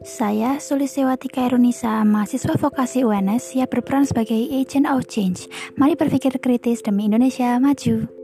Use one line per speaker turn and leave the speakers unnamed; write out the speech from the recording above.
Saya Sulisewati Kairunisa, mahasiswa vokasi UNS siap berperan sebagai agent of change. Mari berpikir kritis demi Indonesia maju.